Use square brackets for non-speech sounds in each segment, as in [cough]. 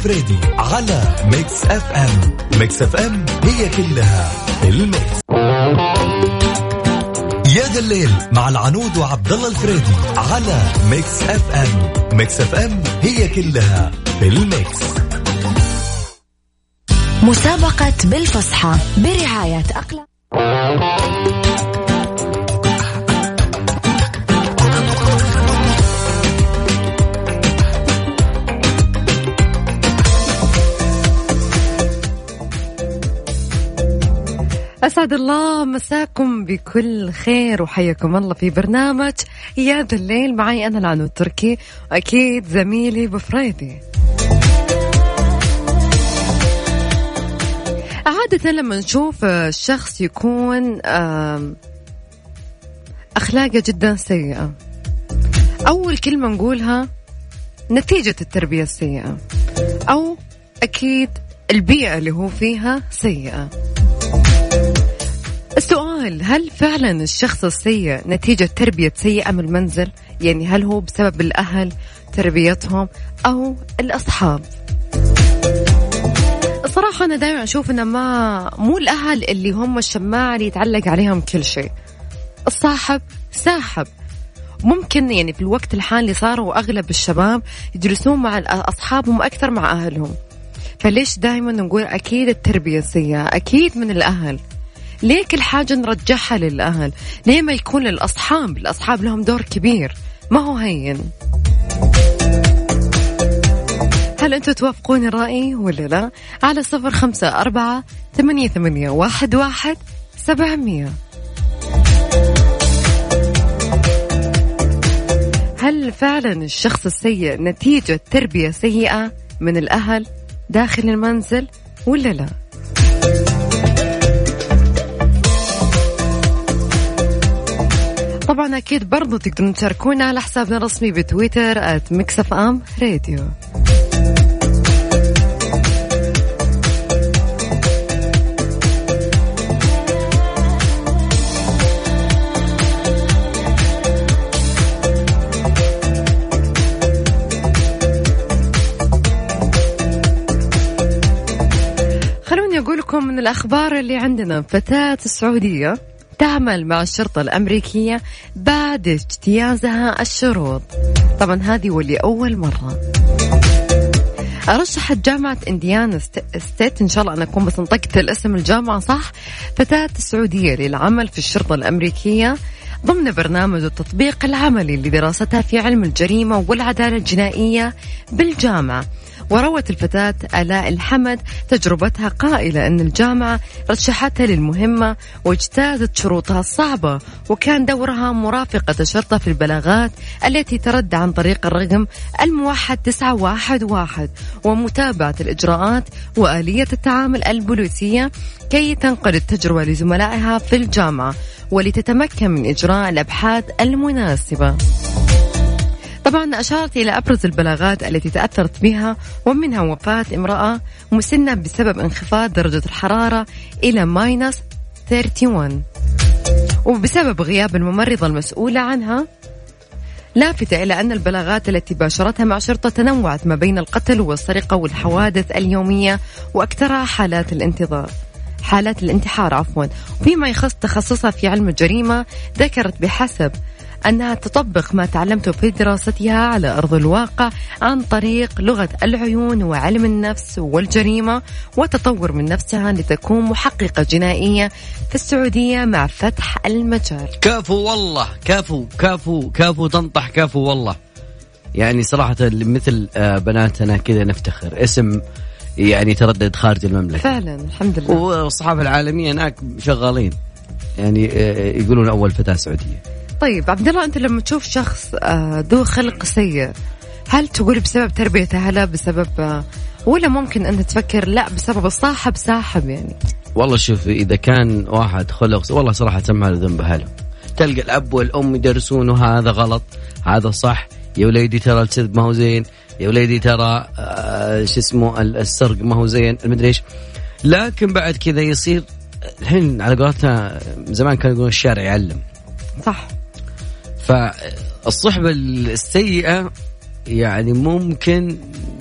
الفريدي على Mix FM. Mix FM هي كلها ال mix. يا ذا الليل مع العنود وعبد الله الفريدي على Mix FM. Mix FM هي كلها ال mix. مسابقة بالفصحى برعاية أسعد الله مساكم بكل خير وحياكم الله في برنامج يا ذا الليل. معي أنا العنو التركي وأكيد زميلي بفريدي عادة لما نشوف الشخص يكون أخلاقه جدا سيئة أول كلمة نقولها نتيجة التربية السيئة أو أكيد البيئة اللي هو فيها سيئة. السؤال هل فعلا الشخص السيء نتيجة تربية سيئة من المنزل؟ يعني هل هو بسبب الأهل تربيتهم أو الأصحاب؟ الصراحة أنا دائما أشوف أنه ما مو الأهل اللي هم الشماعة اللي يتعلق عليهم كل شيء. الصاحب ساحب. ممكن يعني في الوقت الحالي صاروا أغلب الشباب يجلسون مع أصحابهم أكثر مع أهلهم. فليش دائما نقول أكيد التربية السيئة أكيد من الأهل. ليه كل حاجة نرجعها للأهل؟ ليه ما يكون للأصحاب الأصحاب لهم دور كبير. ما هو هين. هل أنتم توافقون الرأي ولا لا؟ على صفر خمسة أربعة ثمانية, ثمانية واحد, واحد سبعمية. هل فعلا الشخص السيء نتيجة تربية سيئة من الأهل داخل المنزل ولا لا؟ طبعا أكيد برضو تقدرون تشاركونا على حسابنا الرسمي بتويتر @mixfmradio خلوني أقول لكم من الأخبار اللي عندنا. فتاة سعودية تعمل مع الشرطة الأمريكية بعد اجتيازها الشروط. طبعا هذه واللي أول مرة. رشحت جامعة إنديانا ستيت. إن شاء الله أنا أكون بس نطقت الاسم الجامعة صح؟ فتاة سعودية للعمل في الشرطة الأمريكية ضمن برنامج التطبيق العملي لدراستها في علم الجريمة والعدالة الجنائية بالجامعة. وروت الفتاة آلاء الحمد تجربتها قائلة أن الجامعة رشحتها للمهمة واجتازت شروطها الصعبة وكان دورها مرافقة الشرطة في البلاغات التي ترد عن طريق الرقم الموحد 911 ومتابعة الإجراءات وآلية التعامل البوليسية كي تنقل التجربة لزملائها في الجامعة ولتتمكن من إجراء الأبحاث المناسبة. طبعا أشارت إلى أبرز البلاغات التي تأثرت بها ومنها وفاة امرأة مسنة بسبب انخفاض درجة الحرارة إلى ماينس 31 وبسبب غياب الممرضة المسؤولة عنها لافتة إلى أن البلاغات التي باشرتها مع شرطة تنوعت ما بين القتل والسرقة والحوادث اليومية وأكثرها حالات الانتظار. حالات الانتحار عفوا. فيما يخص تخصصها في علم الجريمة ذكرت بحسب أنها تطبق ما تعلمته في دراستها على أرض الواقع عن طريق لغة العيون وعلم النفس والجريمة وتطور من نفسها لتكون محققة جنائية في السعودية مع فتح المجال. كفو والله كفو كفو كفو تنطح كفو والله. يعني صراحة مثل آه، بناتنا كذا نفتخر. اسم يعني تردد خارج المملكة. فعلا الحمد لله. والصحافة العالمية هناك شغالين. يعني آه، يقولون أول فتاة سعودية. طيب عبد الله أنت لما تشوف شخص آه، ذو خلق سيء هل تقول بسبب تربية أهله بسبب آه، ولا ممكن أنت تفكر لا بسبب الصاحب ساحب يعني؟ والله شوف إذا كان واحد خلق والله صراحة له ذنب أهله. تلقى الأب والأم يدرسونه هذا غلط هذا صح. يا وليدي ترى الكذب ما هو زين يا وليدي ترى آه شو اسمه السرق ما هو زين المدري إيش. لكن بعد كذا يصير الحين على قولتنا زمان كانوا يقولون الشارع يعلم. صح. فالصحبة السيئة يعني ممكن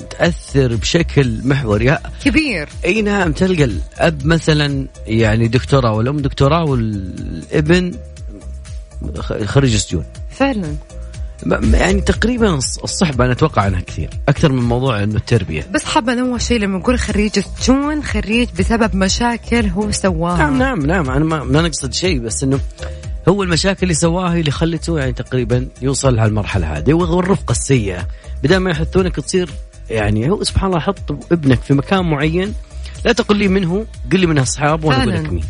تأثر بشكل محوري كبير. أي نعم تلقى الأب مثلا يعني دكتوراه والأم دكتوراه والابن خريج سجون فعلا. يعني تقريبا الصحبة أنا أتوقع عنها كثير أكثر من موضوع إنه التربية. بس حابة أنوه شيء لما نقول خريج سجون خريج بسبب مشاكل هو سواها نعم نعم نعم. أنا ما, ما نقصد شيء بس إنه هو المشاكل اللي سواها اللي خلته يعني تقريبا يوصل لهالمرحلة هذه والرفقة السيئة. بدل ما يحثونك تصير يعني هو سبحان الله حط ابنك في مكان معين لا تقل لي منه قل لي من أصحابه وأنا أقول لك مين.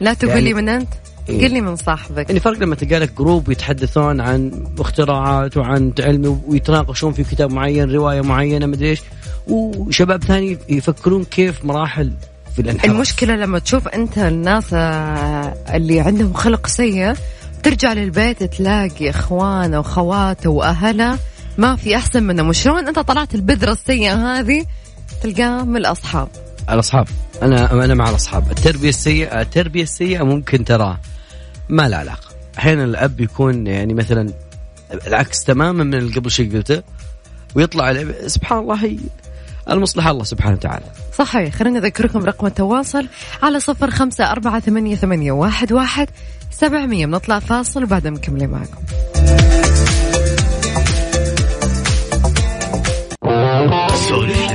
لا تقول يعني لي من أنت إيه؟ قل لي من صاحبك. يعني فرق لما تلقى لك group يتحدثون عن اختراعات وعن علم ويتناقشون في كتاب معين رواية معينة مدري إيش وشباب ثاني يفكرون كيف مراحل الانحراف. المشكلة لما تشوف أنت الناس آه، اللي عندهم خلق سيء ترجع للبيت تلاقي اخوانه وخواته واهله ما في أحسن منهم. وشلون أنت طلعت البذرة السيئة هذه؟ تلقاه من الأصحاب. الأصحاب. أنا أنا مع الأصحاب. التربية السيئة التربية السيئة ممكن ترى ما لها علاقة. أحيانا الأب يكون يعني مثلا العكس تماما من اللي قبل شيء قلته ويطلع سبحان الله هي المصلحة الله سبحانه وتعالى. صحيح خلينا نذكركم رقم التواصل على صفر خمسة أربعة ثمانية, ثمانية واحد, واحد سبعمية. بنطلع فاصل وبعدها مكملين معكم.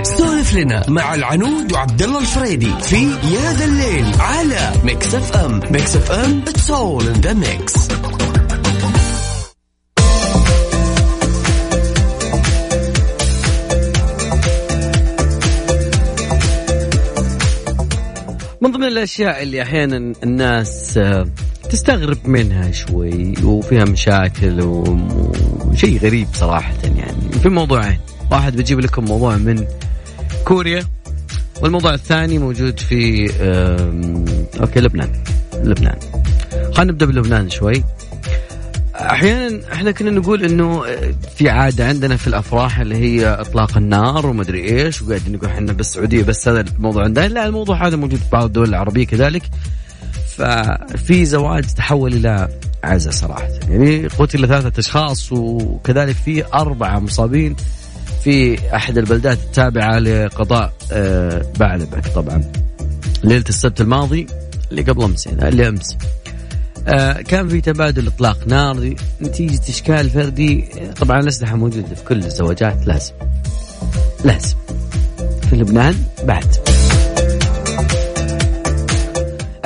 سولف لنا مع العنود وعبد الله الفريدي في يا ذا الليل على Mix FM. Mix FM it's all in the mix من ضمن الأشياء اللي أحيانا الناس آه، تستغرب منها شوي وفيها مشاكل وشيء غريب صراحة يعني. في موضوعين. واحد بجيب لكم موضوع من كوريا والموضوع الثاني موجود في أوكي لبنان. لبنان. خلينا نبدأ بلبنان شوي. أحيانا إحنا كنا نقول إنه في عادة عندنا في الأفراح اللي هي إطلاق النار ومدري إيش وقاعدين نقول إحنا بس السعوديه بس هذا الموضوع عندنا. لا الموضوع هذا موجود في بعض الدول العربية كذلك. ففي زواج تحول إلى عزة صراحة. يعني قتل ثلاثة أشخاص وكذلك في أربعة مصابين في أحد البلدات التابعة لقضاء آه، بعلبك طبعا. ليلة السبت الماضي اللي قبل أمس يعني اللي أمس. آه، كان في تبادل إطلاق نار نتيجة إشكال فردي. طبعا الأسلحة موجودة في كل الزواجات لازم لازم. في لبنان بعد.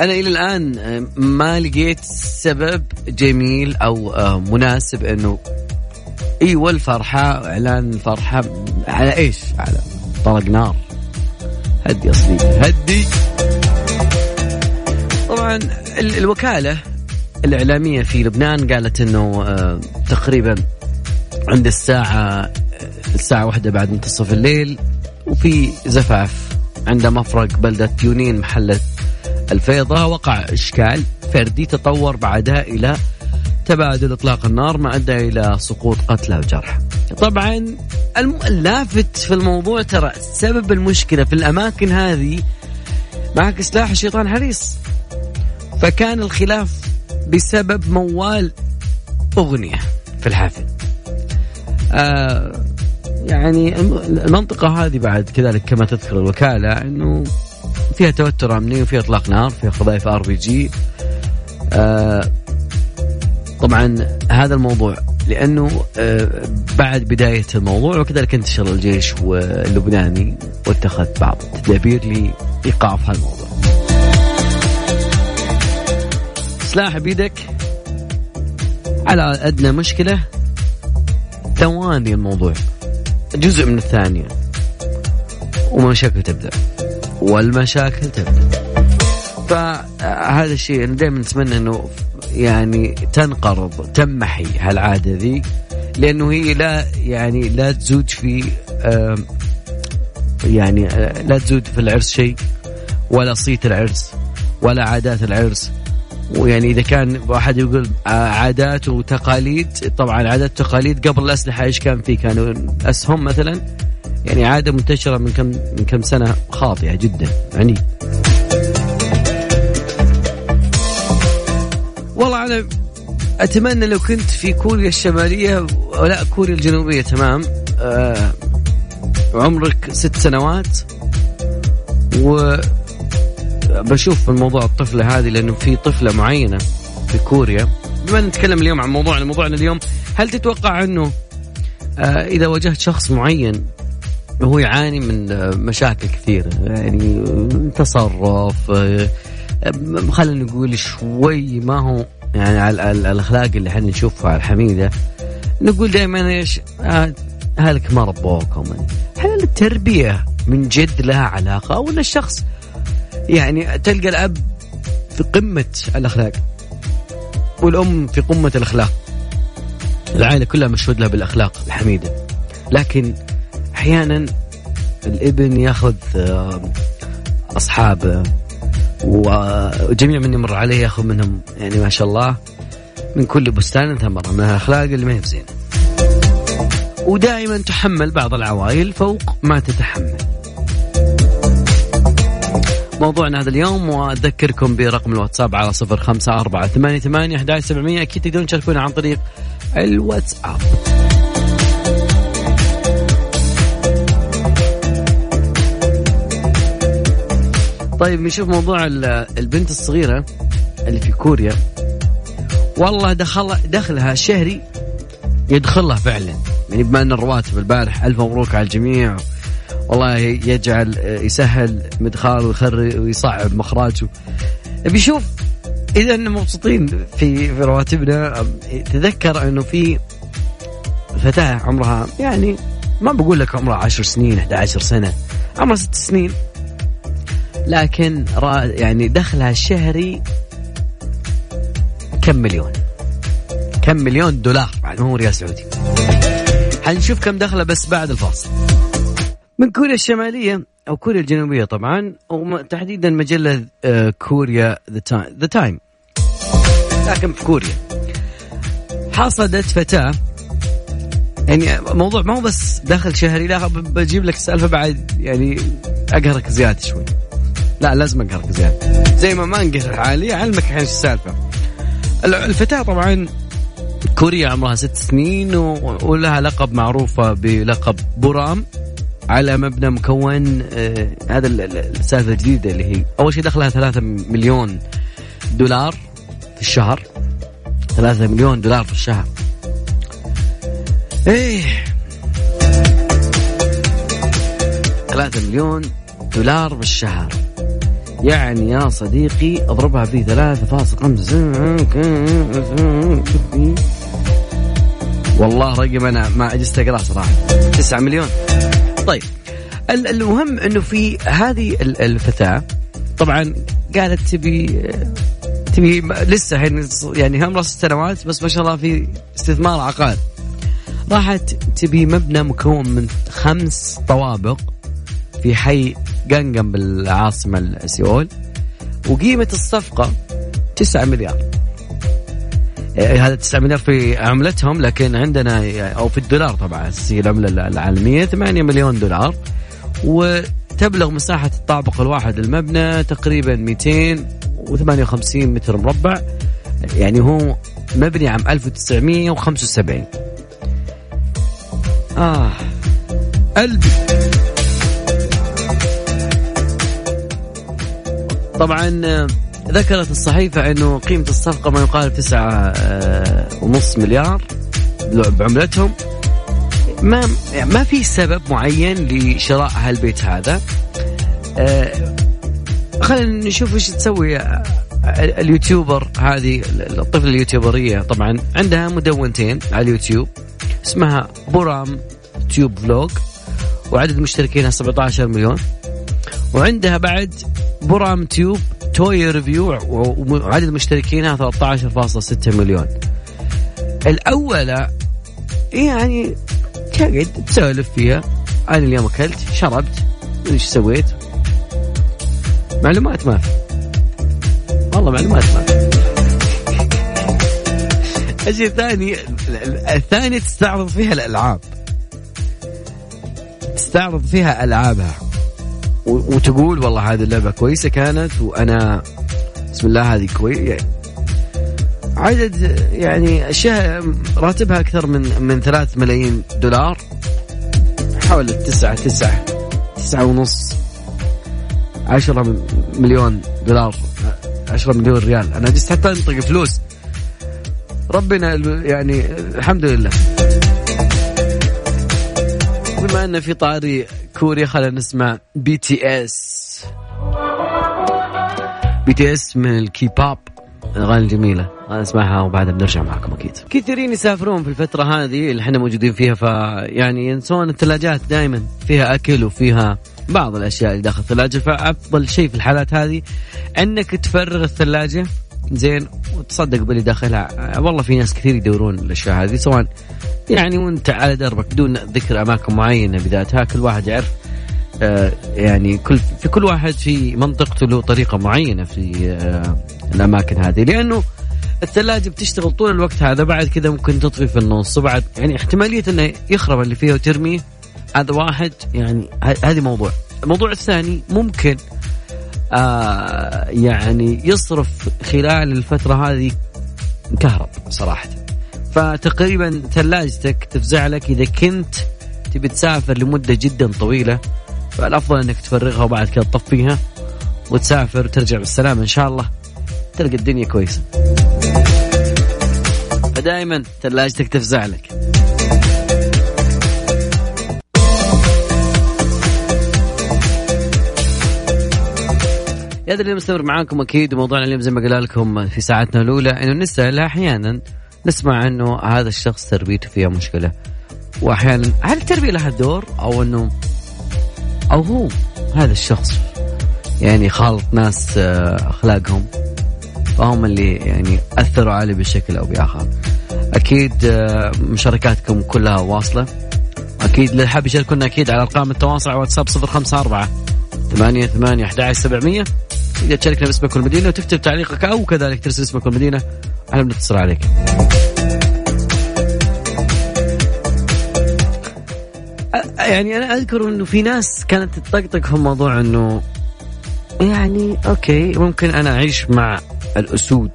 أنا إلى الآن آه، ما لقيت سبب جميل أو مناسب إنه أيوه الفرحه إعلان الفرحة على إيش؟ على طلق نار. هدي اصلي هدي. طبعا الوكالة الإعلامية في لبنان قالت إنه آه، تقريبا عند الساعة الساعة واحدة بعد منتصف الليل وفي زفاف عند مفرق بلدة تيونين محلة الفيضة وقع إشكال فردي تطور بعدها إلى تبادل إطلاق النار ما أدى إلى سقوط قتلى وجرحى. طبعا اللافت في الموضوع ترى سبب المشكلة في الأماكن هذه معك سلاح الشيطان حريص. فكان الخلاف بسبب موال أغنية في الحافل. آه يعني المنطقة هذه بعد كذلك كما تذكر الوكالة إنه فيها توتر أمني وفيها إطلاق نار فيها قذائف RPG طبعا هذا الموضوع لأنه آه، بعد بداية الموضوع وكذلك انتشر الجيش اللبناني واتخذ بعض التدابير لإيقاف هالموضوع. سلاح بيدك على أدنى مشكلة. ثواني الموضوع. جزء من الثانية. ومشاكل تبدأ. والمشاكل تبدأ. فهذا الشيء أنا دائما نتمنى إنه يعني تنقرض تمحي هالعادة ذي. لأنه هي لا يعني لا تزود في يعني آه، لا تزود في العرس شيء ولا صيت العرس ولا عادات العرس. ويعني إذا كان واحد يقول آه، عادات وتقاليد طبعا عادات وتقاليد قبل الأسلحة إيش كان في كانوا أسهم مثلا؟ يعني عادة منتشرة من كم من كم سنة؟ خاطئة جدا يعني. والله أنا أتمنى لو كنت في كوريا الشمالية ولا كوريا الجنوبية تمام؟ آه عمرك ست سنوات و بشوف الموضوع الطفلة هذه لأنه في طفلة معينة في كوريا. بما نتكلم اليوم عن موضوعنا موضوعنا اليوم هل تتوقع أنه آه إذا واجهت شخص معين وهو يعاني من آه، مشاكل كثيرة؟ يعني تصرف آه، خلينا نقول شوي ما هو يعني على الأخلاق اللي إحنا نشوفها الحميدة. نقول دائما إيش؟ اهلك ما ربوكم هل التربية من جد لها علاقة ولا الشخص يعني تلقى الأب في قمة الأخلاق والأم في قمة الأخلاق. العائلة كلها مشهود لها بالأخلاق الحميدة. لكن أحيانا الابن ياخذ آه، أصحابه وجميع من يمر عليه ياخذ منهم يعني ما شاء الله من كل بستان ثمرة من الأخلاق اللي ما هي بزينة. ودائما تحمل بعض العوائل فوق ما تتحمل. موضوعنا هذا اليوم وأذكركم برقم الواتساب على صفر خمسة أربعة ثمانية ثمانية سبعمية. أكيد تقدرون تشاركونا عن طريق الواتساب. طيب نشوف موضوع البنت الصغيرة اللي في كوريا. والله دخل دخلها شهري يدخلها فعلا. يعني بما إن الرواتب البارح ألف مبروك على الجميع. والله يجعل يسهل مدخال ويخرج ويصعب مخراجه. بيشوف إذا مبسوطين في في رواتبنا تذكر إنه في فتاة عمرها يعني ما بقول لك عمرها 10 سنين 11 سنة عمرها ست سنين. لكن يعني دخلها الشهري كم مليون؟ كم مليون دولار ما هو ريال سعودي حنشوف كم دخله بس بعد الفاصل. من كوريا الشمالية أو كوريا الجنوبية طبعا وتحديدا مجلة آه، Korea The Time لكن في كوريا. حصدت فتاة. يعني موضوع ما هو بس دخل شهري لا بجيب لك السالفة بعد يعني أقهرك زيادة شوي. لا لازم أقهرك زيادة. زي ما ما انقهر عالي أعلمك الحين السالفة. الفتاة طبعا كوريا عمرها ست سنين ولها لقب معروفة بلقب بورام. على مبنى مكون آه هذا السالفة الجديدة اللي هي أول شيء دخلها ثلاثة مليون دولار في الشهر. ثلاثة مليون دولار في الشهر. إيه. ثلاثة مليون دولار بالشهر يعني يا صديقي اضربها في ثلاثة فاصل خمسة. والله رقم أنا ما عجزت اقراه صراحة. تسعة مليون. طيب المهم إنه في هذه الفتاة طبعا قالت تبي تبي لسه يعني هم راس سنوات بس ما شاء الله في استثمار عقار. راحت تبي مبنى مكون من خمس طوابق في حي جنجن بالعاصمة سيول وقيمة الصفقة 9 مليار. هذا 9 مليار في عملتهم لكن عندنا أو في الدولار طبعا هي العمله العالمية 8 مليون دولار. وتبلغ مساحة الطابق الواحد للمبنى تقريبا 258 متر مربع. يعني هو مبني عام 1975 آه. قلبي طبعا آه، ذكرت الصحيفة أنه قيمة الصفقة ما يقارب تسعة آه، ونص مليار بعملتهم ما ما في سبب معين لشراء هالبيت هذا. آه، خلينا نشوف إيش تسوي ال YouTuber هذه الطفلة اليوتيوبرية. طبعا عندها مدونتين على اليوتيوب اسمها Boram Tube Vlog وعدد مشتركينها 17 مليون. وعندها بعد Boram Tube Toy Review وعدد مشتركينها 13.6 مليون. الأولى يعني تقعد تسولف فيها. أنا اليوم أكلت شربت إيش سويت. معلومات ما في. والله معلومات ما في. الشيء الثاني الثاني تستعرض فيها الألعاب. تستعرض فيها ألعابها. وتقول والله هذه اللعبة كويسة كانت وأنا بسم الله هذه كويس يعني عدد يعني أشياء راتبها أكثر من من ثلاث ملايين دولار حول التسعة تسعة تسعة ونص عشرة مليون دولار عشرة مليون ريال. أنا just حتى أنطق فلوس. ربنا يعني الحمد لله. بما أن في طاري كوريا خلينا نسمع بي تي اس بي تي اس من الكي باب الاغاني الجميله نسمعها وبعدها بنرجع معكم أكيد. كثيرين يسافرون في الفترة هذه اللي إحنا موجودين فيها فيعني ينسون الثلاجات دائما فيها أكل وفيها بعض الأشياء اللي داخل الثلاجة. فأفضل شيء في الحالات هذه إنك تفرغ الثلاجة زين وتصدق باللي داخلها. والله في ناس كثير يدورون الأشياء هذه سواء يعني وأنت على دربك بدون ذكر أماكن معينة بذاتها كل واحد يعرف آه يعني كل في كل واحد في منطقته له طريقة معينة في آه الأماكن هذه. لأنه الثلاجة بتشتغل طول الوقت هذا بعد كذا ممكن تطفي في النص. وبعد يعني احتمالية إنه يخرب اللي فيها وترميه هذا واحد يعني هذه موضوع. الموضوع الثاني ممكن آه يعني يصرف خلال الفترة هذه كهرب صراحة. فتقريبا ثلاجتك تفزع لك إذا كنت تبي تسافر لمدة جدا طويلة فالأفضل أنك تفرغها وبعد كذا تطفيها وتسافر وترجع بالسلامة إن شاء الله. تلقى الدنيا كويسة. فدائما ثلاجتك تفزع لك. هذا اللي مستمر معاكم أكيد. موضوعنا اليوم زي ما قلنا لكم في ساعتنا الأولى إنه نسال أحيانا نسمع إنه هذا الشخص تربيته فيها مشكلة. وأحيانا هل التربية لها دور؟ أو إنه أو هو هذا الشخص يعني خالط ناس أخلاقهم فهم اللي يعني أثروا عليه بشكل أو بآخر. أكيد مشاركاتكم كلها واصلة. أكيد اللي حاب يشاركونا أكيد على أرقام التواصل على واتساب 054 ثمانية ثمانية 11 700 تقدر تشاركنا باسمك والمدينة وتكتب تعليقك أو كذلك ترسل اسمك والمدينة إحنا بنتصل عليك. يعني أنا أذكر أنه في ناس كانت تطقطق في موضوع أنه يعني أوكي ممكن أنا أعيش مع الأسود.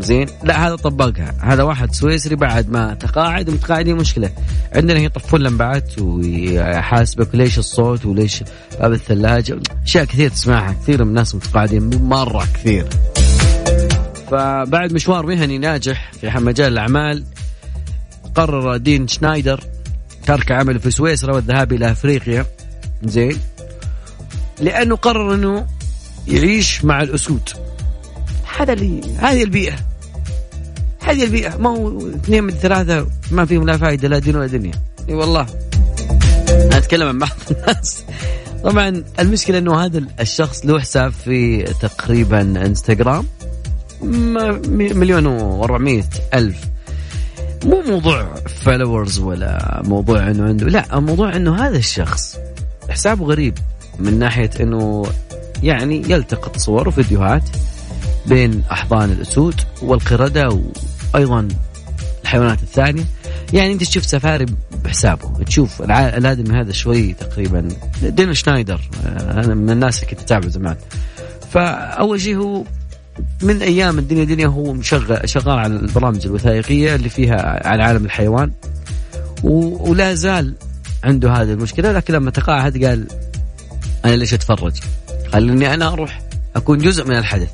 زين؟ لا هذا طبقها. هذا واحد سويسري بعد ما تقاعد ومتقاعدين مشكلة. عندنا يطفون لمبات ويحاسبك ليش الصوت وليش باب الثلاجة. أشياء كثير تسمعها كثير من الناس متقاعدين مرة كثير. فبعد مشوار مهني ناجح في مجال الأعمال قرر دين شنايدر ترك عمله في سويسرا والذهاب إلى أفريقيا. زين؟ لأنه قرر إنه يعيش مع الأسود. هذا اللي هذه البيئة. هذه البيئة. ما هو اثنين من ثلاثة ما فيهم لا فائدة لا دين ولا دنيا. إي والله. أنا أتكلم عن بعض الناس. طبعا المشكلة أنه هذا الشخص له حساب في تقريبا إنستغرام. مليون و400 ألف. مو موضوع followers ولا موضوع إنه عنده لا موضوع إنه هذا الشخص حسابه غريب من ناحية إنه يعني يلتقط صور وفيديوهات بين أحضان الأسود والقردة وأيضا الحيوانات الثانية. يعني أنت تشوف سفاري بحسابه. تشوف الأدمي هذا شوي تقريبا. دين شنايدر أنا من الناس اللي كنت أتابعه زمان. فأول شيء هو من أيام الدنيا دنيا هو مشغل شغال على البرامج الوثائقية اللي فيها عن عالم الحيوان. ولا زال عنده هذه المشكلة. لكن لما تقاعد قال أنا ليش أتفرج؟ قال اني أنا أروح أكون جزء من الحدث.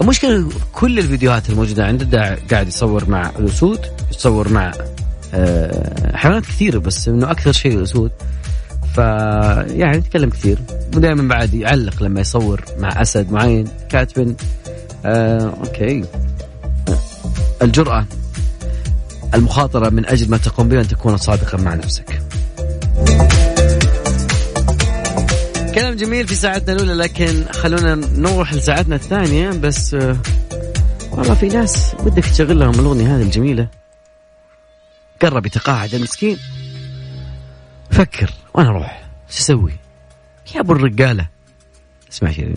المشكلة كل الفيديوهات الموجودة عنده قاعد يصور مع الأسود يصور مع حيوانات كثيرة بس إنه أكثر شيء الأسود. ف يعني يتكلم كثير. ودائما بعد يعلق لما يصور مع أسد معين كاتب آه أوكي. الجرأة المخاطرة من أجل ما تقوم به أن تكون صادقا مع نفسك. كلام جميل في ساعتنا الأولى لكن خلونا نروح لساعتنا الثانية. بس آه والله في ناس بدك تشغل لهم الأغنية هذه الجميلة. قرب يتقاعد المسكين فكر وأنا أروح. شو أسوي؟ يا أبو الرجالة. اسمع شيرين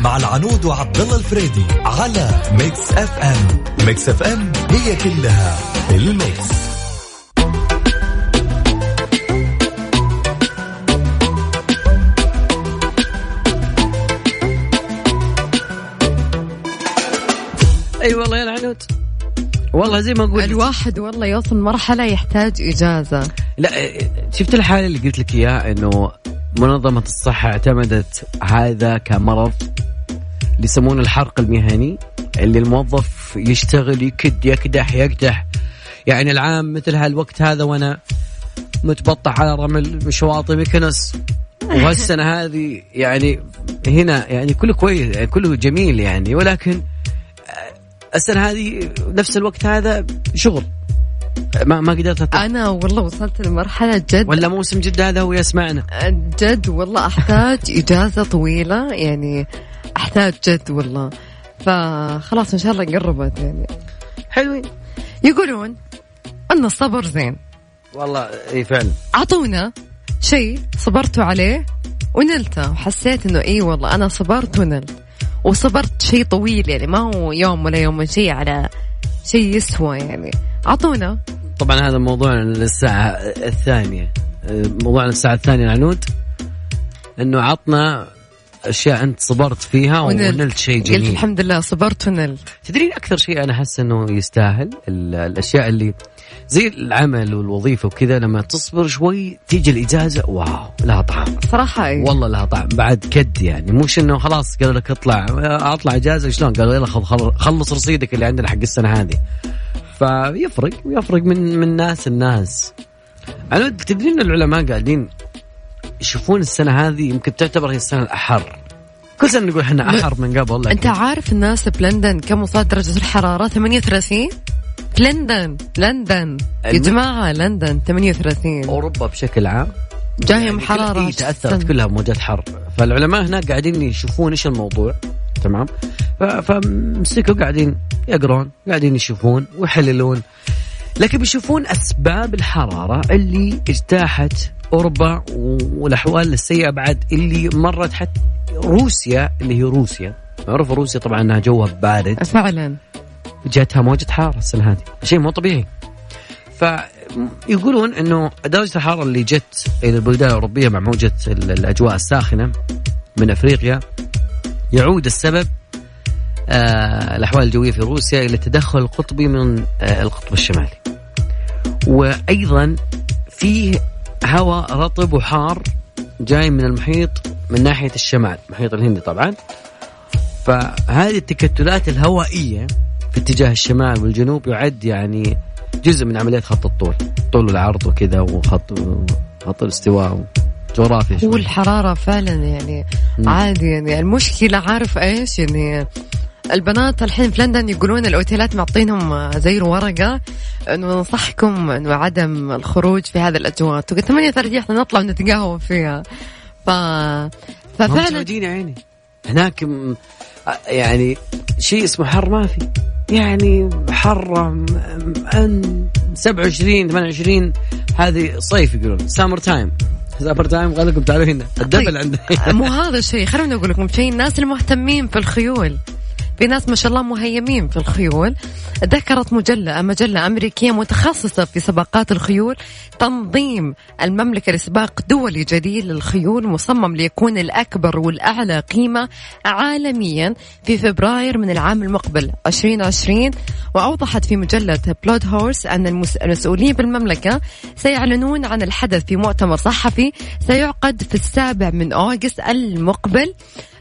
مع العنود وعبد الله الفريدي على ميكس اف ام ميكس اف ام هي كلها الميكس. أي والله يا العنود. والله زي ما أقول الواحد والله يوصل مرحلة يحتاج إجازة. لا شفت الحالة اللي قلت لك إياها إنه منظمة الصحة اعتمدت هذا كمرض اللي يسمونه الحرق المهني اللي الموظف يشتغل يكد يكدح يكدح. يعني العام مثل هالوقت هذا وأنا متبطح على رمل شواطئ مكنس [laughs] وهالسنة هذه يعني هنا يعني كله كويس يعني كله جميل يعني. ولكن السنة هذه نفس الوقت هذا شغل. ما ما قدرت أطلع. أنا والله وصلت لمرحلة جد. ولا موسم جدة هذا هو يسمعنا. جد والله أحتاج إجازة طويلة يعني أحتاج جد والله. فخلاص إن شاء الله قربت يعني. حلوين. يقولون أن الصبر زين. والله إي فعلا. أعطونا شيء صبرتوا عليه ونلته. وحسيت إنه إي والله أنا صبرت ونلت. وصبرت شيء طويل يعني ما هو يوم ولا يوم شيء على شيء يسوى يعني. أعطونا. طبعا هذا موضوعنا للساعة الثانية. موضوعنا الساعة الثانية العنود. إنه عطنا أشياء أنت صبرت فيها ونلت. شيء قلت جميل الحمد لله صبرت ونلت. تدرين أكثر شيء أنا أحس إنه يستاهل ال- الأشياء اللي زي العمل والوظيفة وكذا لما تصبر شوي تيجي الإجازة واو لها طعم. صراحة إيه. والله لها طعم بعد كد يعني. مش انه خلاص قالوا لك اطلع اطلع إجازة شلون؟ قالوا يلا خل- خل- خلص رصيدك اللي عندنا حق السنة هذه. فيفرق يفرق من من ناس الناس أنا تدرين العلماء قاعدين يشوفون السنة هذه يمكن تعتبر هي السنة الأحر. كل سنة نقول إحنا أحر من قبل لكن أنت عارف الناس بلندن كم وصلت درجة الحرارة 38 لندن لندن. يا جماعة لندن 38 أوروبا بشكل عام جايهم يعني حرارة تأثرت كلها بموجات حر فالعلماء هناك قاعدين يشوفون إيش الموضوع. تمام؟ فمسكوا قاعدين يقرون قاعدين يشوفون ويحللون. لكن بيشوفون أسباب الحرارة اللي اجتاحت أوروبا والأحوال السيئة بعد اللي مرت حتى روسيا اللي هي روسيا. معروف روسيا طبعا إنها جوها بارد. فعلا. جاتها موجة حارة السنة هذه. شيء مو طبيعي. فيقولون إنه درجة الحرارة اللي جت إلى البلدان الأوروبية مع موجة ال- الأجواء الساخنة من أفريقيا يعود السبب آه الأحوال الجوية في روسيا إلى التدخل القطبي من آه القطب الشمالي. وأيضا فيه هواء رطب وحار جاي من المحيط من ناحية الشمال المحيط الهندي طبعا. فهذه التكتلات الهوائية في اتجاه الشمال والجنوب يعد يعني جزء من عملية خط الطول طول والعرض وكذا وخط خط الاستواء جغرافيا شوي. والحرارة فعلا يعني مم. عادي يعني. المشكلة عارف إيش يعني؟ البنات الحين في لندن يقولون الأوتيلات معطينهم زي ورقة إنه ننصحكم إنه عدم الخروج في هذه الأجواء. تقول 38 إحنا نطلع ونتقهوى فيها. ف ففعلا عيني. هناك م- يعني شيء اسمه حر ما في. يعني حر ان 27 28 هذه صيف يقولون. summer time summer time قال لكم تعالوا هنا ال double طيب. عندنا. مو هذا الشيء. خلوني أقول لكم شيء. الناس المهتمين في الخيول. في ناس ما شاء الله مهتمين في الخيول. ذكرت مجلة مجلة أمريكية متخصصة في سباقات الخيول تنظيم المملكة لسباق دولي جديد للخيول مصمم ليكون الأكبر والأعلى قيمة عالميا في فبراير من العام المقبل 2020 وأوضحت في مجلة بلود هورس أن المس- المسؤولين بالمملكة سيعلنون عن الحدث في مؤتمر صحفي سيعقد في السابع من أغسطس المقبل.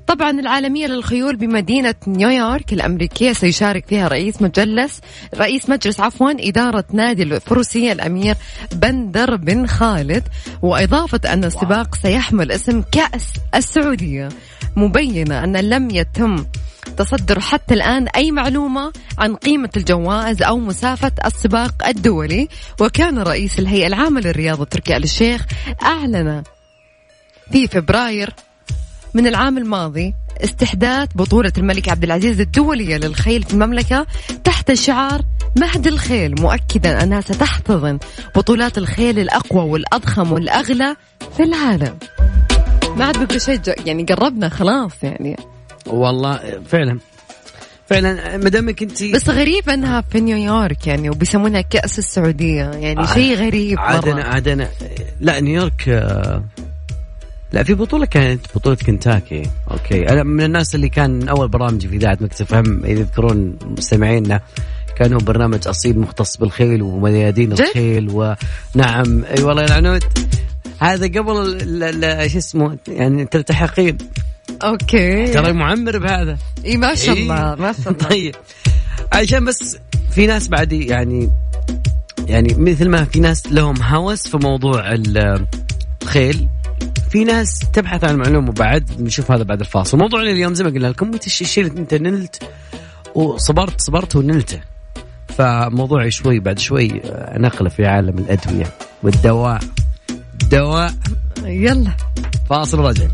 طبعا العالمية للخيول بمدينة نيويورك الأمريكية سيشارك فيها رئيس مجلس رئيس مجلس عفوا إدارة نادي الفروسية الأمير بندر بن خالد وإضافة أن السباق سيحمل اسم كأس السعودية. مبينة أن لم يتم تصدر حتى الآن أي معلومة عن قيمة الجوائز أو مسافة السباق الدولي وكان رئيس الهيئة العامة للرياضة تركي آل الشيخ أعلن في فبراير من العام الماضي استحداث بطولة الملك عبد العزيز الدولية للخيل في المملكة تحت شعار مهد الخيل مؤكدا أنها ستحتضن بطولات الخيل الأقوى والأضخم والأغلى في العالم. ما عاد بقى شيء يعني قربنا خلاص يعني. والله فعلا. فعلا ما دامك انت بس غريب أنها في نيويورك يعني وبيسمونها كأس السعودية. يعني آه، شيء غريب عادنا مرة. عادنا. لا نيويورك آه، لا في بطولة كانت بطولة كنتاكي. okay. أنا من الناس اللي كان من أول برامجي في إذاعة ميكس اف ام إذا يذكرون مستمعينا كان هو برنامج أصيل مختص بالخيل وميادين؟ الخيل ونعم أي والله يا العنود هذا قبل شو اسمه يعني تلتحقين أوكي. ترى معمر بهذا. إي ما شاء إيه. الله ما شاء الله. [laughs] طيب. عشان بس في ناس بعد يعني يعني مثل ما في ناس لهم هوس في موضوع ال- الخيل في ناس تبحث عن معلومه بعد نشوف هذا بعد الفاصل. موضوعنا اليوم زي ما قلنا لكم انت الشيء اللي انت نلت وصبرت صبرت ونلته. فموضوعي شوي بعد شوي آه، نقلة في عالم الأدوية والدواء. دواء. يلا. فاصل رجع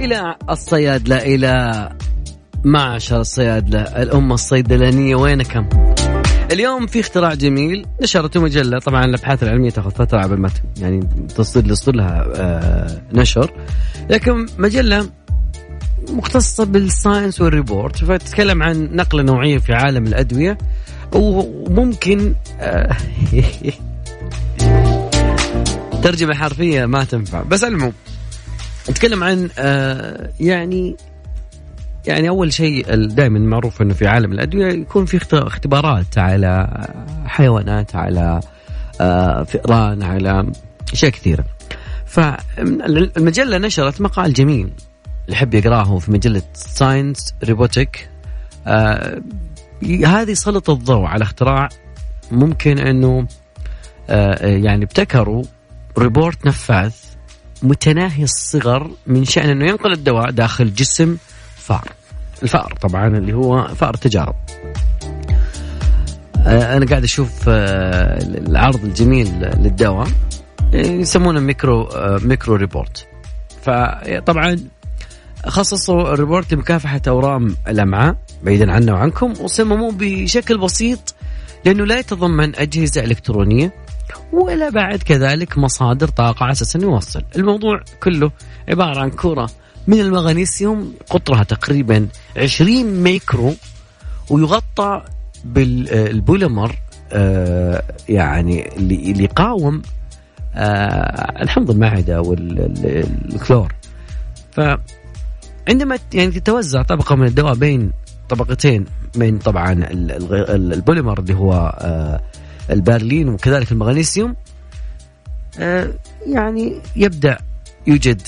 إلى الصيادلة إلى معشر الصيادلة الأمة الصيدلانية وينكم؟ اليوم في اختراع جميل نشرته مجلة. طبعا الأبحاث العلمية تأخذ فترة على ما يعني تصير يصير لها آه، نشر. لكن مجلة مختصة بال science وال report فتتكلم عن نقلة نوعية في عالم الأدوية وممكن آه، [laughs] ترجمة حرفية ما تنفع. بس العموم نتكلم عن آه، يعني يعني أول شيء دائما معروف إنه في عالم الأدوية يكون في اخت- اختبارات على حيوانات على آه، فئران على أشياء كثيرة. فالمجله نشرت مقال جميل اللي يحب يقرأه في مجلة ساينس آه، هذه سلط الضوء على اختراع ممكن إنه آه، يعني ابتكروا ريبورت نفاذ متناهي الصغر من شأن أنه ينقل الدواء داخل جسم فار الفأر طبعا اللي هو فأر تجارب. آه، أنا قاعد أشوف آه، العرض الجميل للدواء يسمونه ميكرو آه، micro robot. فطبعا خصصوا الريبورت لمكافحة أورام الأمعاء بعيدا عنا وعنكم وصمموه بشكل بسيط لأنه لا يتضمن أجهزة إلكترونية ولا بعد كذلك مصادر طاقة على أساس أنه يوصل. الموضوع كله عبارة عن كرة من المغنيسيوم قطرها تقريبا 20 ميكرو ويغطى بالبوليمر آه يعني اللي يقاوم آه الحمض المعدة والكلور فعندما يعني تتوزع طبقة من الدواء بين طبقتين من طبعا ال- ال- البوليمر اللي هو آه البرلين وكذلك المغنيسيوم يعني يبدأ يوجد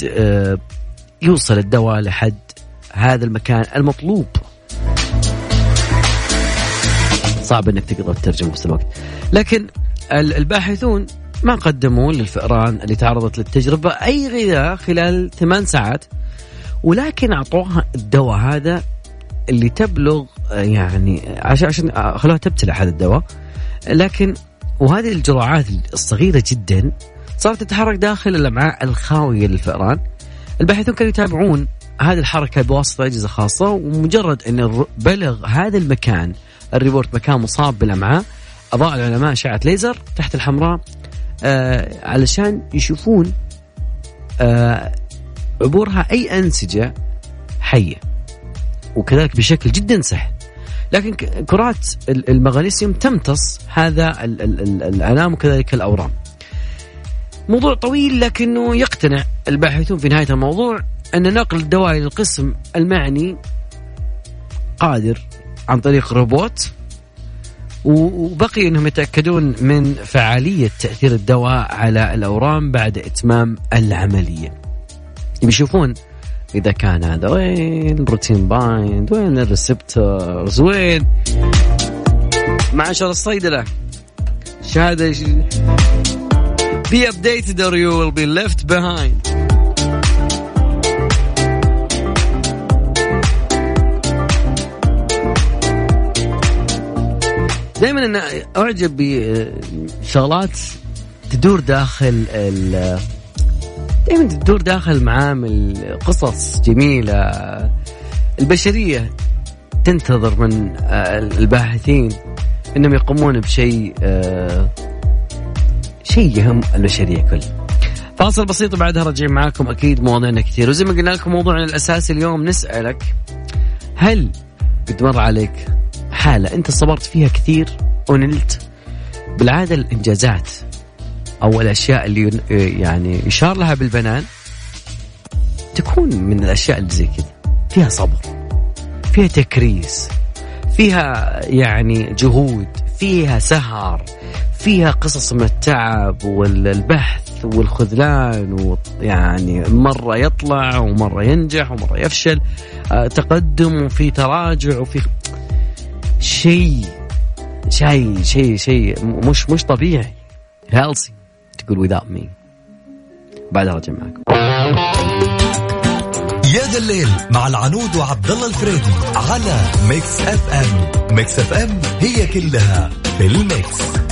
يوصل الدواء لحد هذا المكان المطلوب. صعب إنك تقدر تترجم بنفس الوقت. لكن ال- الباحثون ما قدموا للفئران اللي تعرضت للتجربة أي غذاء خلال ثمان ساعات ولكن أعطوها الدواء هذا اللي تبلغ آه، يعني عشان عشان آه، خلوها تبتلع هذا الدواء. لكن وهذه الجرعات الصغيرة جدا صارت تتحرك داخل الأمعاء الخاوية للفئران. الباحثون كانوا يتابعون هذه الحركة بواسطة أجهزة خاصة ومجرد أن بلغ هذا المكان الريبورت مكان مصاب بالأمعاء أضاء العلماء أشعة ليزر تحت الحمراء آه علشان يشوفون آه عبورها أي أنسجة حية وكذلك بشكل جدا سهل لكن كرات ال- المغنيسيوم تمتص هذا ال- ال- ال- الألام وكذلك الأورام. موضوع طويل لكنه يقتنع الباحثون في نهاية الموضوع أن نقل الدواء إلى القسم المعني قادر عن طريق روبوت وبقي أنهم يتأكدون من فعالية تأثير الدواء على الأورام بعد إتمام العملية. بيشوفون إذا كان هذا وين ال protein bind وين ال receptors وين معشر الصيدلة شهادة. Be updated or you will be left behind. دائما أنا أعجب بشغلات تدور داخل ال دائما تدور داخل معامل قصص جميلة. البشرية تنتظر من الباحثين إنهم يقومون بشيء آه، شيء يهم البشرية كلها فاصل بسيط وبعدها راجعين معاكم أكيد مواضيعنا كثير. وزي ما قلنا لكم موضوعنا الأساسي اليوم نسألك هل قد مر عليك حالة أنت صبرت فيها كثير ونلت؟ بالعادة الإنجازات أو الأشياء اللي يعني يشار لها بالبنان تكون من الأشياء اللي زي كذا. فيها صبر فيها تكريس فيها يعني جهود فيها سهر فيها قصص من التعب والبحث والخذلان ويعني مرة يطلع ومرة ينجح ومرة يفشل. آه، تقدم وفي تراجع وفي شيء شيء شيء شيء مش مش طبيعي. هالزي تقول without me. بعدها رجع معكم. يا ذا الليل مع العنود وعبد الله الفريدي على ميكس اف ام ميكس اف ام هي كلها في الميكس.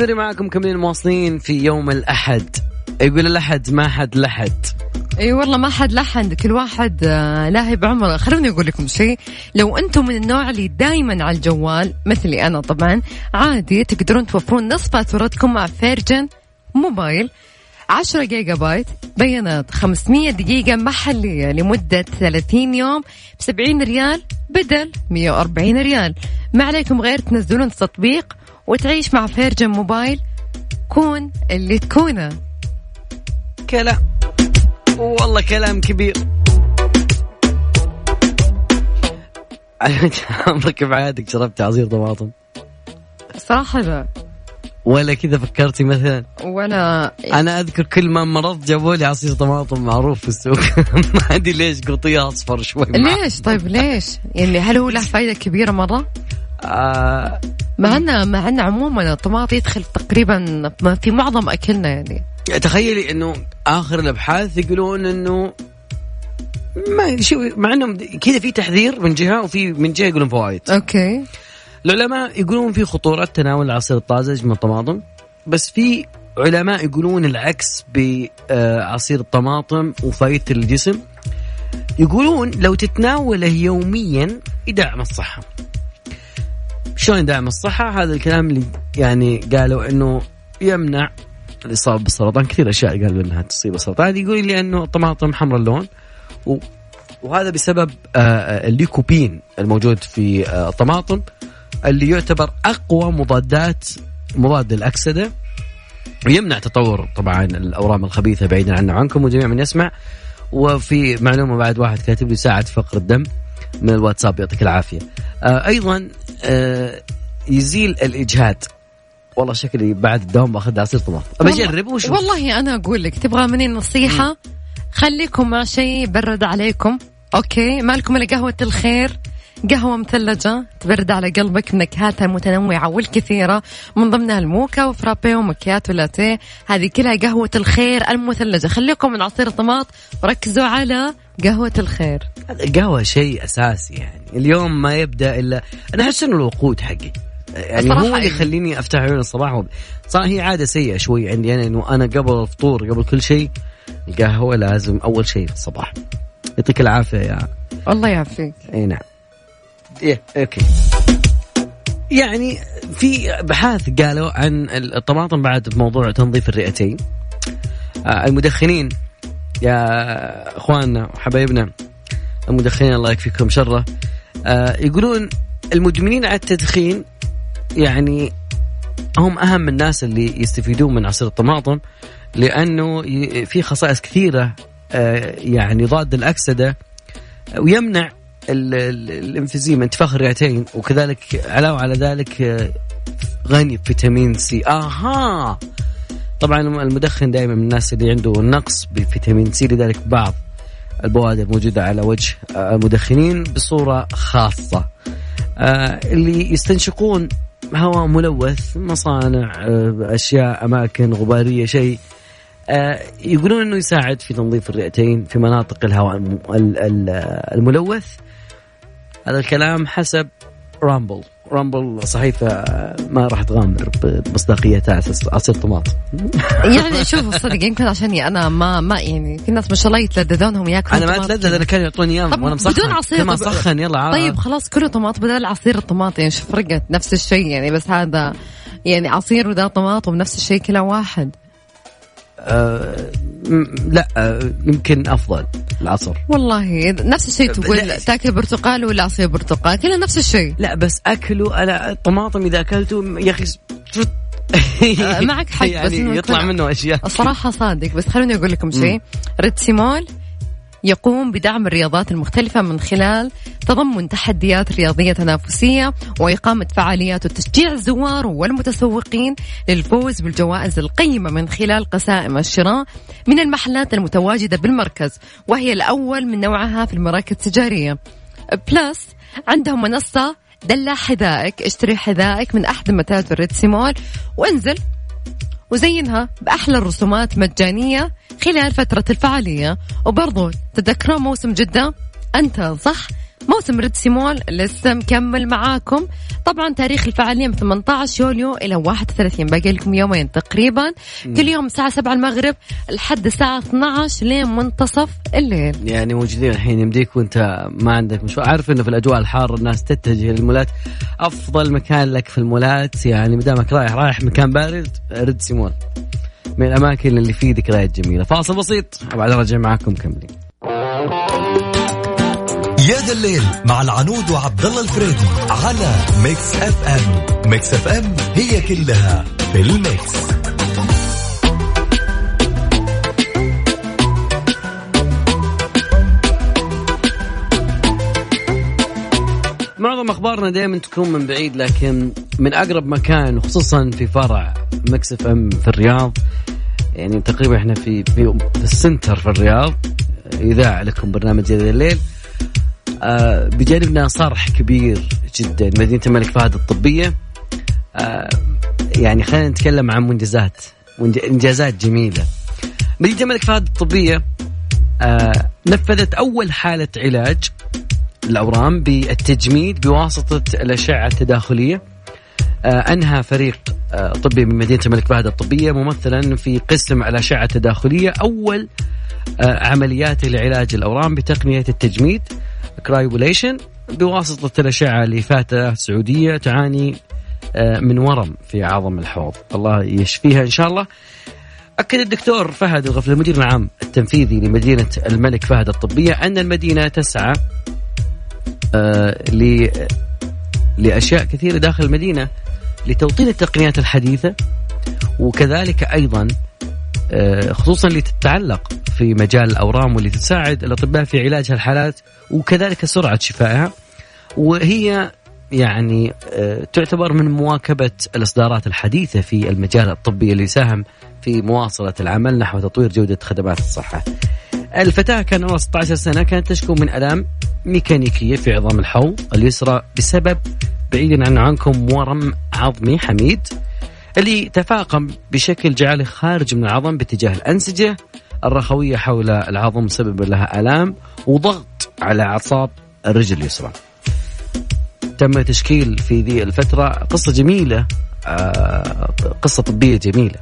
مستمرين معكم كملين مواصلين في يوم الأحد. يقول الأحد ما حد لحد. إي والله ما حد لحد كل واحد آه، لاهي بعمره. خلوني أقول لكم شيء لو أنتم من النوع اللي دائما على الجوال مثلي أنا طبعا عادي تقدرون توفرون نصف فاتورتكم مع فيرجن موبايل 10 جيجا بايت بيانات 500 دقيقة محلية لمدة 30 يوم ب 70 ريال بدل 140 ريال. ما عليكم غير تنزلون التطبيق وتعيش مع فيرجن موبايل كون اللي تكونه. كلام والله كلام كبير. [laughs] عمرك بحياتك شربت عصير طماطم؟ صراحة لا. ولا كذا فكرتي مثلا؟ ولا. أنا أذكر كل ما مرضت جابوا لي عصير طماطم معروف في السوق. [laughs] ما أدري ليش قرطيه أصفر شوي معه. ليش؟ طيب ليش؟ يعني هل هو له فائدة كبيرة مرة؟ آه مع أن مع أن عموما الطماط يدخل تقريبا في معظم أكلنا يعني. تخيلي إنه آخر الأبحاث يقولون إنه ما شو مع انهم كذا في تحذير من جهة وفي من جهة يقولون فوائد. أوكي. العلماء يقولون في خطورة تناول العصير الطازج من الطماطم بس في علماء يقولون العكس بعصير الطماطم وفائدة الجسم. يقولون لو تتناوله يوميا يدعم الصحة. شلون يدعم الصحة؟ هذا الكلام اللي يعني قالوا إنه يمنع الإصابة بالسرطان. كثير أشياء قالوا إنها تصيب السرطان. يقول لي أنه الطماطم حمر اللون. و وهذا بسبب آه، آه، الليكوبين الموجود في آه، الطماطم اللي يعتبر أقوى مضادات مضاد للاكسده ويمنع تطور طبعا الأورام الخبيثة بعيدا عنا وعنكم وجميع من يسمع. وفي معلومة بعد واحد كاتب لي في فقر الدم. من الواتساب يعطيك العافية. آه أيضا آه يزيل الإجهاد. والله شكلي بعد الدوام باخذ عصير طماطم اجرب وشوف. والله أنا أقول لك تبغى مني نصيحة؟ خليكم مع شيء برد عليكم. أوكي مالكم إلا قهوة الخير. قهوة مثلجة تبرد على قلبك بنكهاتها المتنوعة والكثيرة من ضمنها الموكا وفرابي ومكيات ولاتيه هذه كلها قهوة الخير المثلجة. خليكم من عصير الطماط وركزوا على قهوة الخير. القهوه شيء أساسي يعني. اليوم ما يبدأ إلا أنا أحس إنه الوقود حقي. يعني هو اللي أيوة. يخليني أفتح عيون الصباح وب- صراحة هي عادة سيئة شوي عندي أنا إنه أنا قبل الفطور قبل كل شيء القهوة لازم أول شيء في الصباح. يعطيك العافية يا الله يعافيك. إي نعم. إيه أوكي. يعني في ابحاث قالوا عن الطماطم بعد موضوع تنظيف الرئتين آه، المدخنين يا أخواننا وحبايبنا المدخنين الله يكفيكم شره آه، يقولون المدمنين على التدخين يعني هم أهم الناس اللي يستفيدون من عصير الطماطم لأنه في خصائص كثيرة آه، يعني ضاد الأكسدة ويمنع ال- ال- ال emphysema انتفاخ الرئتين وكذلك علاوة على ذلك آه، غني بفيتامين سي. أها! طبعا المدخن دائما من الناس اللي عنده نقص بفيتامين سي لذلك بعض البوادر موجودة على وجه آه، المدخنين بصورة خاصة. آه، اللي يستنشقون هواء ملوث مصانع أشياء أماكن غبارية شيء يقولون إنه يساعد في تنظيف الرئتين في مناطق الهواء الم- ال- ال- الملوث. هذا الكلام حسب رامبل. رامبل صحيفة ما راح تغامر بمصداقيتها عصير طماط. [laughs] يعني شوف الصدق يمكن عشاني أنا ما ما يعني في ناس ما شاء الله يتلذذونهم ياكلون أنا ما طماط. أتلذذ أنا كانوا يعطوني اياه طب وأنا مسخن بدون عصير ما طب- سخن يلا عا- طيب خلاص كله طماط بدل عصير الطماط يعني شو فرقت نفس الشيء يعني بس هذا يعني عصير وذا طماط ونفس الشيء كله واحد. آه لا آه يمكن أفضل العصر. والله نفس الشيء تقول. تاكل برتقال ولا عصير برتقال كله نفس الشيء. لا بس اكله أنا الطماطم إذا اكلته يا أخي آه، معك حق، [laughs] بس يعني إنه يطلع منه أشياء. الصراحة صادق بس خلوني أقول لكم شيء. ريتسيمول يقوم بدعم الرياضات المختلفة من خلال تضمن تحديات رياضية تنافسية وإقامة فعاليات وتشجيع الزوار والمتسوقين للفوز بالجوائز القيمة من خلال قسائم الشراء من المحلات المتواجدة بالمركز وهي الأول من نوعها في المراكز التجارية. plus عندهم منصة دلع حذائك اشتري حذائك من أحد متاجر Red Sea Mall وانزل وزينها بأحلى الرسومات مجانية خلال فترة الفعالية. وبرضو تذكرون موسم جدة؟ أنت صح؟ موسم Red Sea Mall لسه مكمل معاكم. طبعا تاريخ الفعالية من 18 يوليو إلى 31 باقي لكم يومين تقريبا. كل يوم الساعة 7 المغرب لحد الساعة 12 لين منتصف الليل. يعني موجودين الحين يمديك وانت ما عندك مشوار. عارف إنه في الأجواء الحارة الناس تتجه للمولات أفضل مكان لك في المولات يعني مدامك رايح رايح مكان بارد Red Sea Mall. من الأماكن اللي فيه ذكريات جميلة. فاصل بسيط وبعدين راجعين معاكم مكملين يا ذا الليل مع العنود وعبد الله الفريدي على Mix FM. Mix FM هي كلها في ال mix. معظم أخبارنا دائما تكون من بعيد لكن من أقرب مكان وخصوصا في فرع Mix FM في الرياض. يعني تقريبا إحنا في في, في ال center في الرياض. إذاعة لكم برنامج هذا الليل بجانبنا صرح كبير جدا مدينة الملك فهد الطبية. آه يعني خلينا نتكلم عن منجزات إنجازات جميلة. مدينة الملك فهد الطبية آه نفذت أول حالة علاج الأورام بالتجميد بواسطة الأشعة التداخلية. آه، أنهى فريق آه، طبي من مدينة الملك فهد الطبية ممثلا في قسم الأشعة التداخلية أول آه، عمليات لعلاج الأورام بتقنية التجميد كرايبوليشن بواسطة الأشعة لفتاة سعودية تعاني آه، من ورم في عظم الحوض. الله يشفيها إن شاء الله. أكد الدكتور فهد الغفل المدير العام التنفيذي لمدينة الملك فهد الطبية أن المدينة تسعى آه، ل لأشياء كثيرة داخل المدينة لتوطين التقنيات الحديثة وكذلك أيضا آه، خصوصا اللي تتعلق في مجال الأورام واللي تساعد الأطباء في علاج هالحالات وكذلك سرعة شفائها وهي يعني آه، تعتبر من مواكبة الإصدارات الحديثة في المجال الطبي اللي يساهم في مواصلة العمل نحو تطوير جودة خدمات الصحة. الفتاة كان عمرها 16 سنة كانت تشكو من آلام ميكانيكية في عظام الحوض اليسرى بسبب بعيدا عن عنكم ورم عظمي حميد اللي تفاقم بشكل جعله خارج من العظم باتجاه الأنسجة الرخوية حول العظم سبب لها آلام وضغط على أعصاب الرجل اليسرى. تم تشكيل في ذي الفترة قصة جميلة آه، قصة طبية جميلة.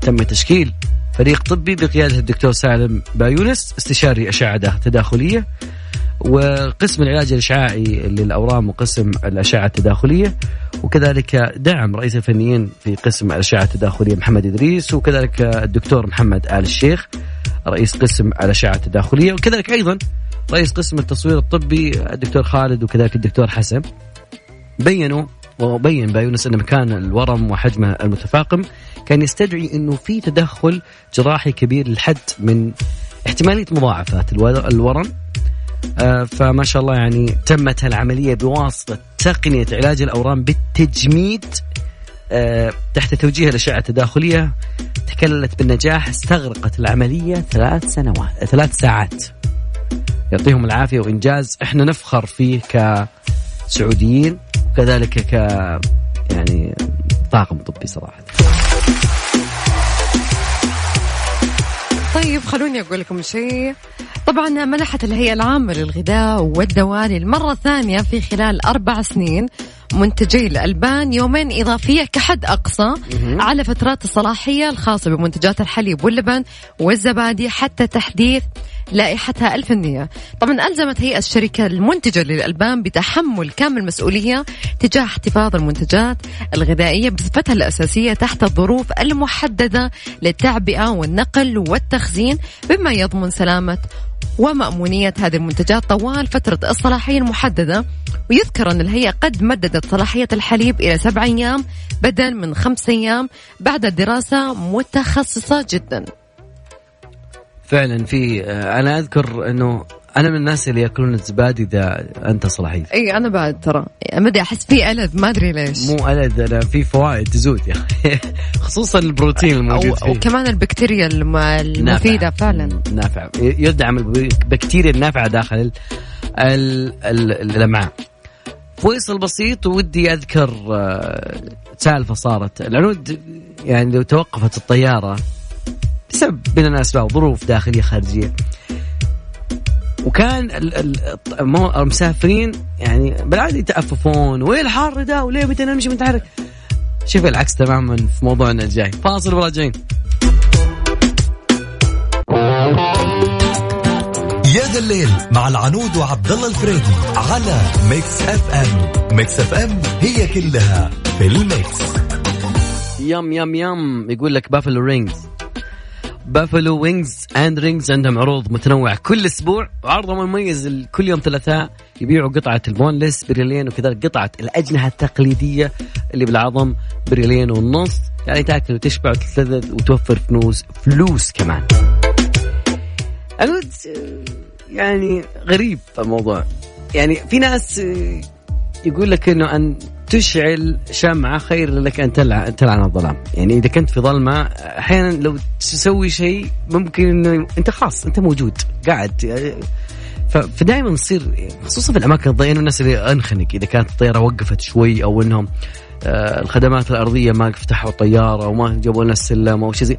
تم تشكيل فريق طبي بقيادة الدكتور سالم بايونس استشاري أشعة تداخلية وقسم العلاج الإشعاعي للأورام وقسم الأشعة التداخلية وكذلك دعم رئيس الفنيين في قسم الأشعة التداخلية محمد إدريس وكذلك الدكتور محمد آل الشيخ رئيس قسم الأشعة التداخلية وكذلك أيضا رئيس قسم التصوير الطبي الدكتور خالد وكذلك الدكتور حسن. بينوا وبين بايونس أن مكان الورم وحجمه المتفاقم كان يستدعي أنه في تدخل جراحي كبير للحد من احتمالية مضاعفات الور- الورم. آه، فما شاء الله يعني تمت العملية بواسطة تقنية علاج الأورام بالتجميد. آه، تحت توجيه الأشعة التداخلية تكللت بالنجاح استغرقت العملية ثلاث سنوات ثلاث ساعات. يعطيهم العافية وإنجاز. إحنا نفخر فيه كسعوديين وكذلك ك يعني طاقم طبي صراحة. طيب خلوني أقول لكم شيء. طبعا منحت الهيئة العامة للغذاء والدواء للمرة الثانية في خلال أربع سنين. منتجي الألبان يومين إضافية كحد أقصى على فترات الصلاحية الخاصة بمنتجات الحليب واللبن والزبادي حتى تحديث لائحتها الفنية. طبعا ألزمت هيئة الشركة المنتجة للألبان بتحمل كامل المسؤولية تجاه احتفاظ المنتجات الغذائية بصفتها الأساسية تحت الظروف المحددة للتعبئة والنقل والتخزين بما يضمن سلامة ومأمونية هذه المنتجات طوال فترة الصلاحية المحددة. ويذكر أن الهيئة قد مددت صلاحية الحليب إلى سبع أيام بدل من خمس أيام بعد دراسة متخصصة جدا. فعلا في آه، أنا أذكر أنه أنا من الناس اللي يأكلون الزبادي إذا أنت صلاحية. إي أنا بعد ترى. ما ادري أحس في ألذ ما أدري ليش. مو ألد أنا في فوائد تزود يا [laughs] خصوصا البروتين الموجود فيه. وكمان البكتيريا الم- المفيدة نافع. فعلا. نافع يدعم البكتيريا النافعة داخل ال- ال- ال- الأمعاء. فيصل بسيط ودي أذكر آه، سالفة صارت. العنود يعني لو توقفت الطيارة بسبب من الأسباب ظروف داخلية خارجية. وكان المسافرين يعني بالعادة يتأففون وين الحر ده وليه متى نمشي متحرك شوف العكس تماما في موضوعنا الجاي. فاصل وراجعين يا ذا الليل مع العنود وعبد الله الفريدي على Mix FM Mix FM هي كلها في ال mix. yum yum yum يقول لك Buffalo Rings Buffalo Wings and Rings عندهم عروض متنوعة كل أسبوع. وعرضهم المميز ال- كل يوم ثلاثاء يبيعوا قطعة ال boneless بريالين وكذلك قطعة الأجنحة التقليدية اللي بالعظم بريالين ونص. يعني تأكل وتشبع وتتلذذ وتوفر فلوس فلوس كمان. أنا يعني غريب الموضوع. يعني في ناس يقول لك إنه ان تشعل شمعة خير لك أن تلع- تلعن الظلام، يعني إذا كنت في ظلمة أحيانا لو تسوي شيء ممكن إنه أنت خلاص أنت موجود قاعد. فدائما تصير خصوصا في الأماكن الضيقه الناس اللي أنخنق. إذا كانت الطيارة وقفت شوي أو إنهم آه، الخدمات الأرضية ما فتحوا الطياره وما جابوا لنا السلم أو شيء زي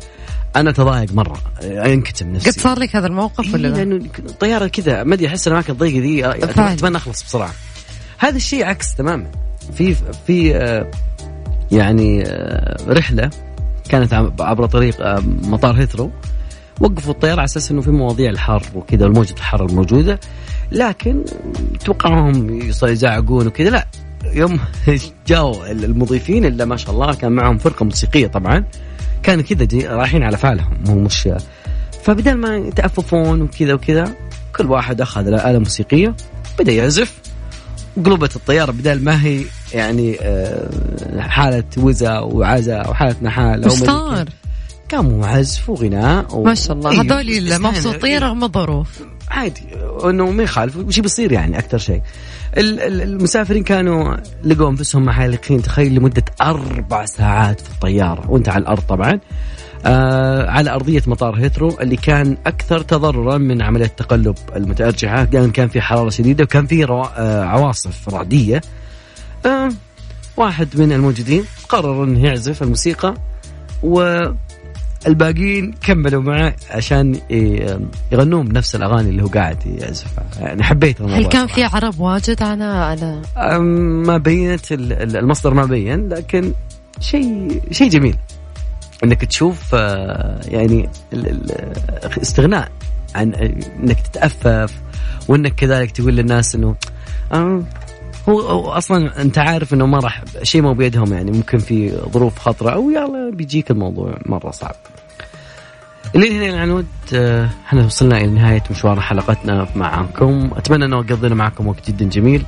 أنا تضايق مرة آه، أنكتم نفسي. قد صار لك هذا الموقف ولا إيه لا؟ لأنه الطياره كذا ما أدري أحس الأماكن الضيقة دي آه، فعلا. اتمنى أخلص بسرعة. هذا الشيء عكس تماما. في في آه، يعني آه، رحلة كانت عبر طريق آه، مطار هيثرو. وقفوا الطيارة على أساس إنه في مواضيع الحر وكذا وموجه الحر الموجودة. لكن توقعهم يزعقون وكذا. لا يوم [laughs] جاوا المضيفين إلا ما شاء الله كان معهم فرقة موسيقية طبعا. كانوا كذا رايحين على فعلهم مو مش فبدل ما يتأففون وكذا وكذا كل واحد أخذ آلة موسيقية بدأ يعزف. وقلبت الطيارة بدل ما هي يعني آه، حالة وزا وعزا وحالة نحال. صار؟ قاموا عزف وغناء و... ما شاء الله. إيه، هذول. مبسوطين رغم الظروف. عادي. إنه ما يخالف. وش بيصير يعني أكثر شيء. ال- ال- المسافرين كانوا لقوا أنفسهم محالقين تخيل لمدة أربع ساعات في الطيارة. وأنت على الأرض طبعا. آه على أرضية مطار هيثرو اللي كان أكثر تضررا من عملية التقلب المتأرجحة. لأن كان في حرارة شديدة وكان في روا- آه عواصف رعدية. آه واحد من الموجودين قرر إنه يعزف الموسيقى و الباقيين كملوا معه عشان ي- يغنون بنفس الأغاني اللي هو قاعد يعزفها. يعني حبيت الموضوع هل كان. في عرب واجد؟ على على ما بينت ال- ال- المصدر ما بين لكن شيء شيء جميل. إنك تشوف آه، يعني استغناء عن إنك تتأفف وإنك كذلك تقول للناس إنه آه، هو أصلا أنت عارف إنه ما راح شيء مو بيدهم يعني ممكن في ظروف خطرة أو يلا بيجيك الموضوع مرة صعب. اللي هنا العنود آه، إحنا وصلنا إلى نهاية مشوار حلقتنا معكم، أتمنى إنه قضينا معكم وقت جدا جميل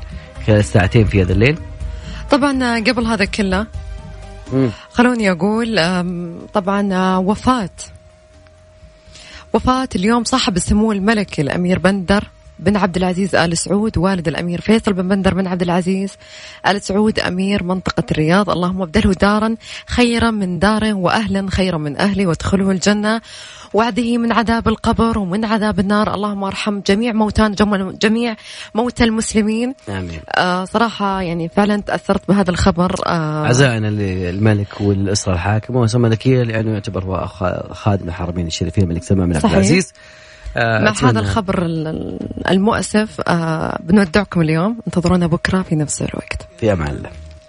خلال ساعتين في هذا الليل. طبعا قبل هذا كله. خلوني أقول أم، طبعا آه، وفاة وفاة اليوم صاحب السمو الملكي الأمير بندر بن عبد العزيز آل سعود والد الأمير فيصل بن بندر بن عبد العزيز آل سعود أمير منطقة الرياض اللهم ابدله دارا خيرا من داره وأهلا خيرا من أهله وادخله الجنة وعده من عذاب القبر ومن عذاب النار اللهم ارحم جميع موتان جم- جميع موتى المسلمين آمين. آه صراحة يعني فعلا تأثرت بهذا الخبر آه عزائنا للملك والاسره الحاكمه وسمى ذكيه لأنه يعتبر خادم الحرمين الشريفين الملك سلمان بن عبد صحيح. العزيز. آه، مع أتمنى- هذا الخبر ال- ال- المؤسف؟ آه بنودعكم اليوم. انتظرونا بكرة في نفس الوقت. في أمان الله.